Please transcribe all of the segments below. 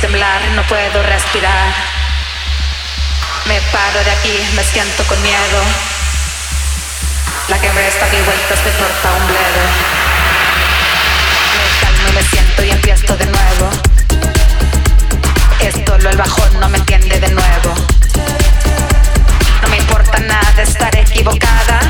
temblar, no puedo respirar. Me paro de aquí, me siento con miedo. La que me está mi vueltas me corta un bledo. Me calmo y me siento y empiezo de nuevo. Esto lo el bajón no me entiende de nuevo. No me importa nada estar equivocada.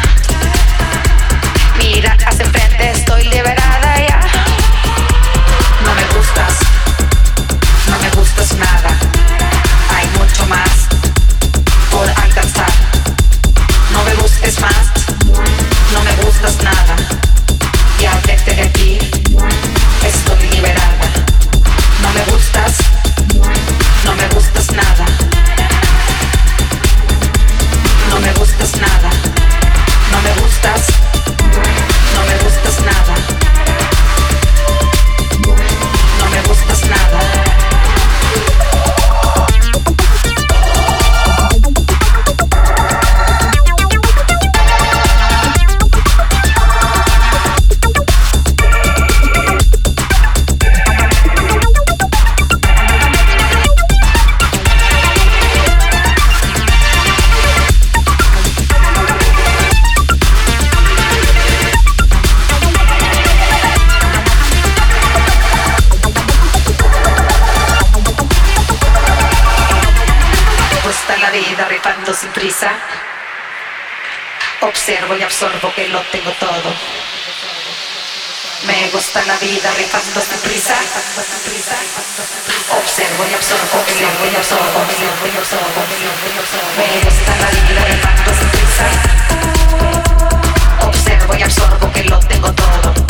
y absorbo que lo tengo todo. Me gusta la vida rifando sin prisa. Observo y absorbo, observo y absorbo, y absorbo, Me gusta la vida rifando sin prisa. Observo y absorbo que lo tengo todo.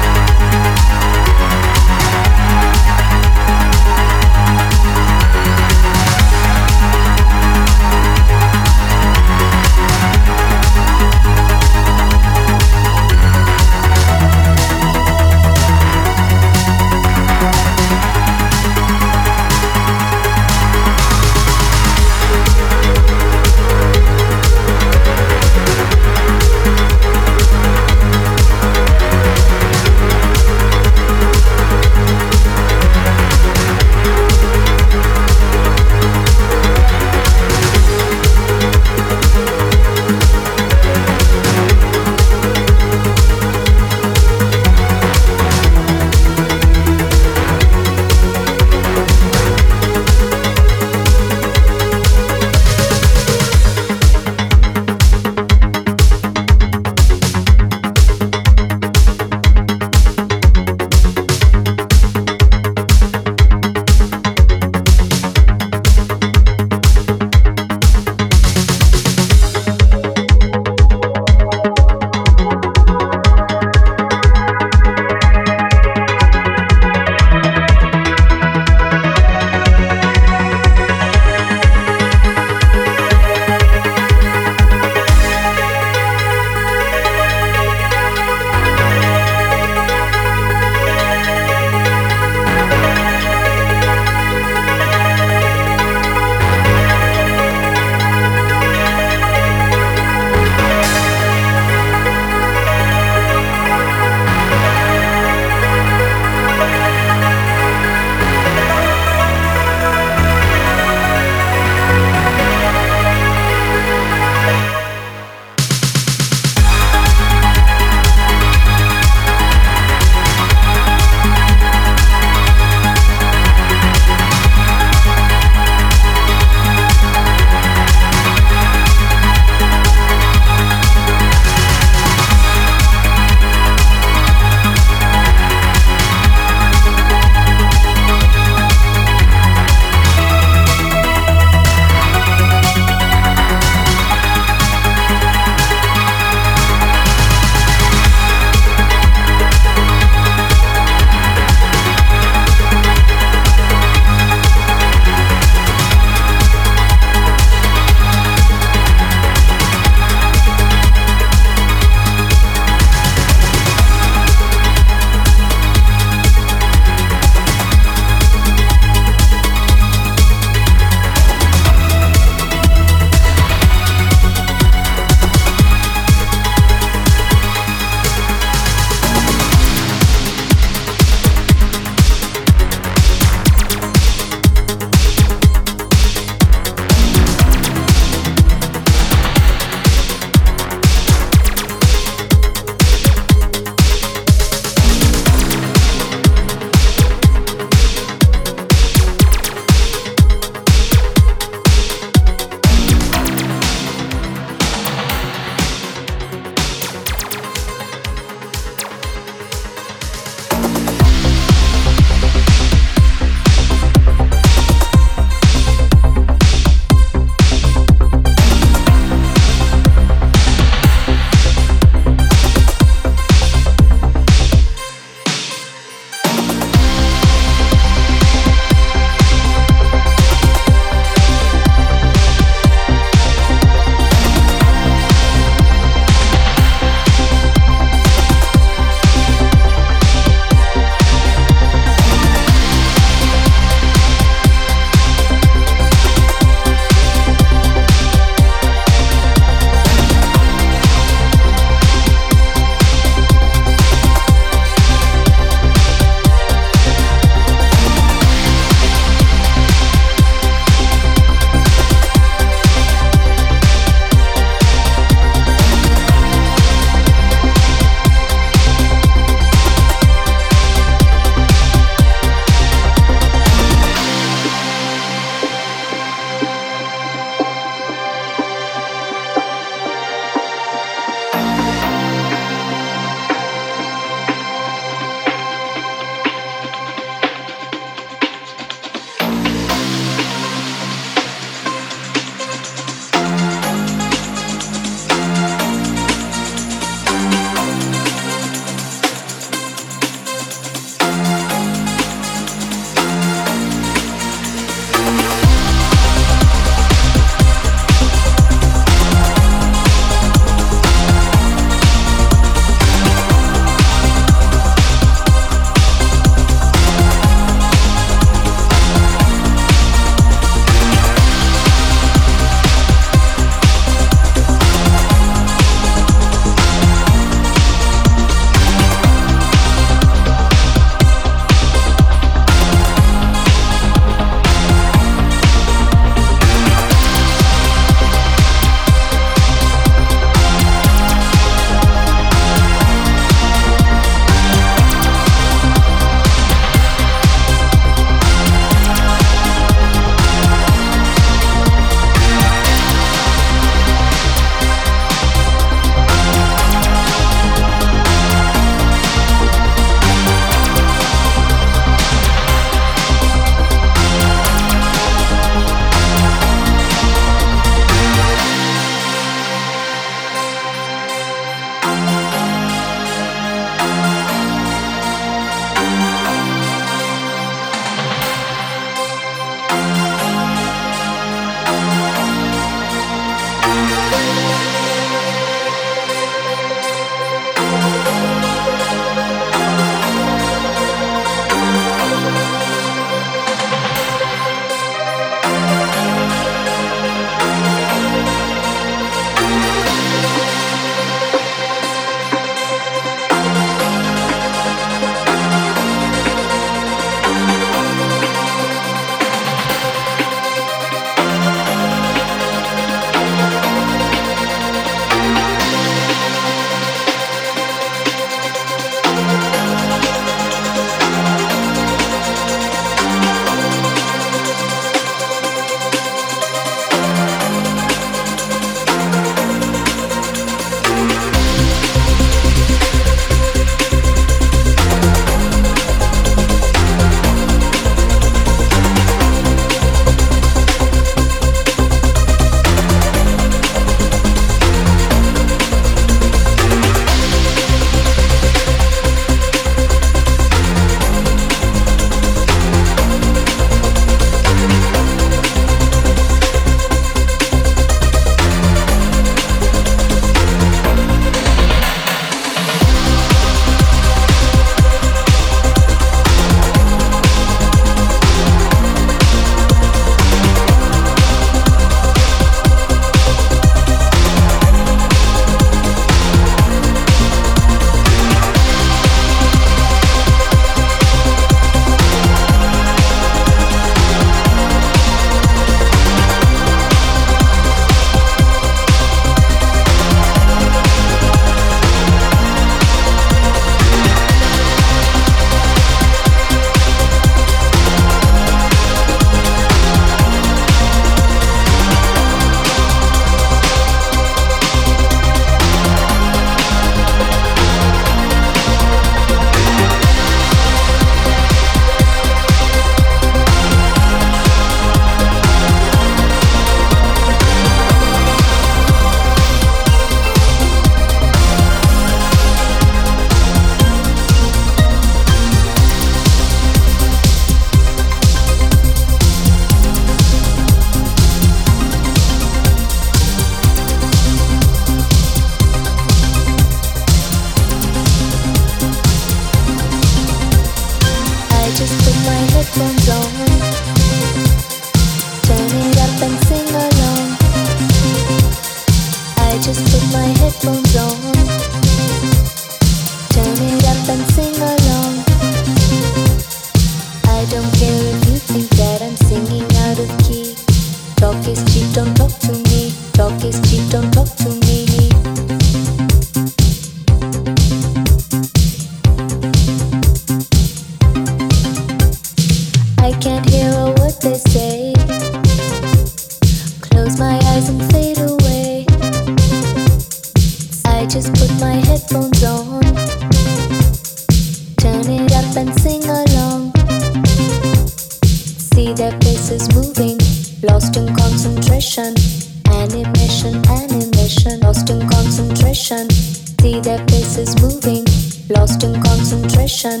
faces moving, lost in concentration.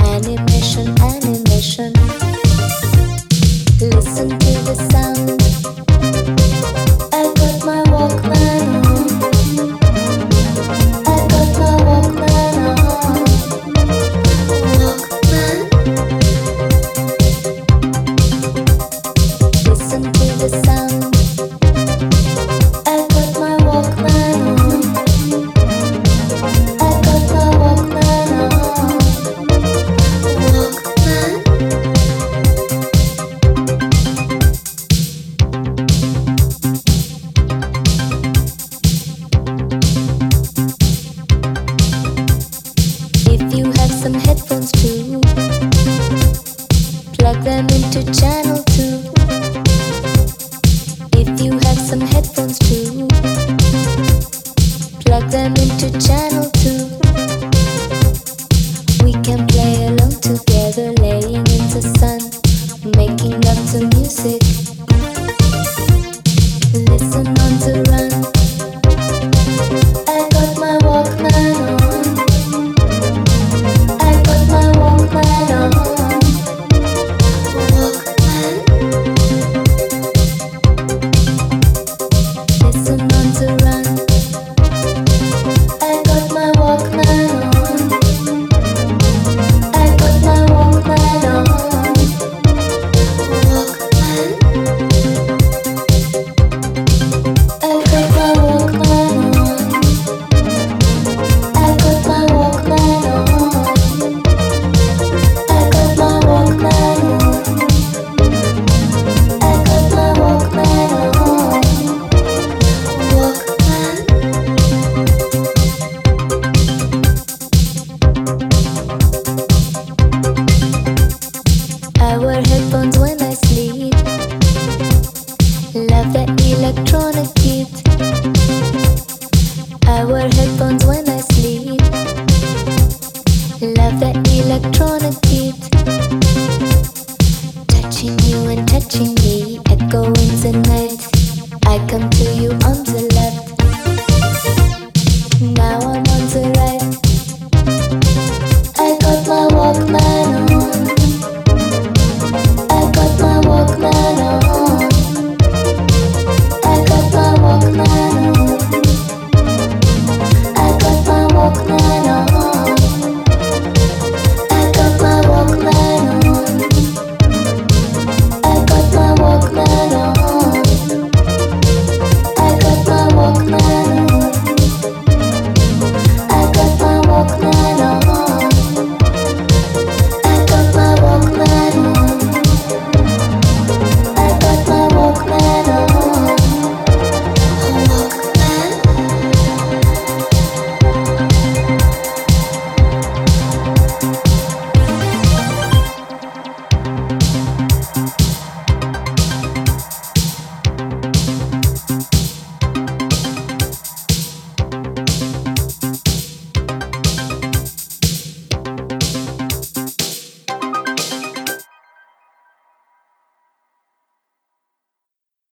Animation, animation. Listen to the sound.